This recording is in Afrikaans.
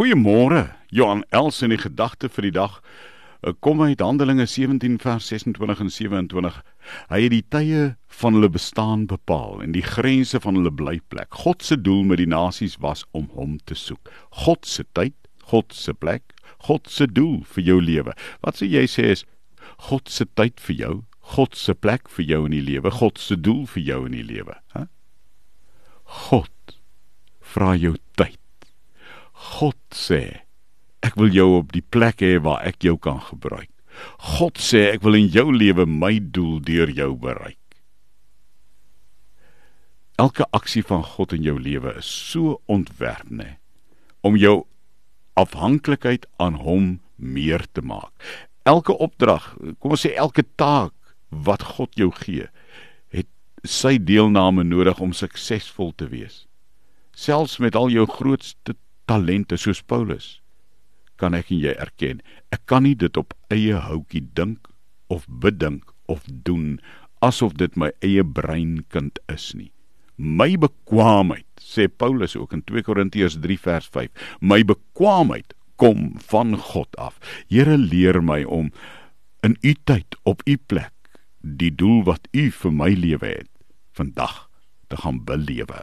Goeiemôre. Johan Els in die gedagte vir die dag eh, kom uit Handelinge 17 vers 26 en 27. Hy het die tye van hulle bestaan bepaal en die grense van hulle blyplek. God se doel met die nasies was om hom te soek. God se tyd, God se plek, God se doel vir jou lewe. Wat sê jy sê is God se tyd vir jou, God se plek vir jou in die lewe, God se doel vir jou in die lewe, hè? God vra jou. God sê ek wil jou op die plek hê waar ek jou kan gebruik. God sê ek wil in jou lewe my doel deur jou bereik. Elke aksie van God in jou lewe is so ontwerp nê om jou afhanklikheid aan hom meer te maak. Elke opdrag, kom ons sê elke taak wat God jou gee, het sy deelname nodig om suksesvol te wees. Selfs met al jou grootste talente soos Paulus. Kan ek en jy erken ek kan nie dit op eie houtjie dink of bedink of doen asof dit my eie breinkind is nie. My bekwaamheid sê Paulus ook in 2 Korintiërs 3 vers 5 my bekwaamheid kom van God af. Here leer my om in u tyd op u plek die doel wat u vir my lewe het vandag te gaan belewe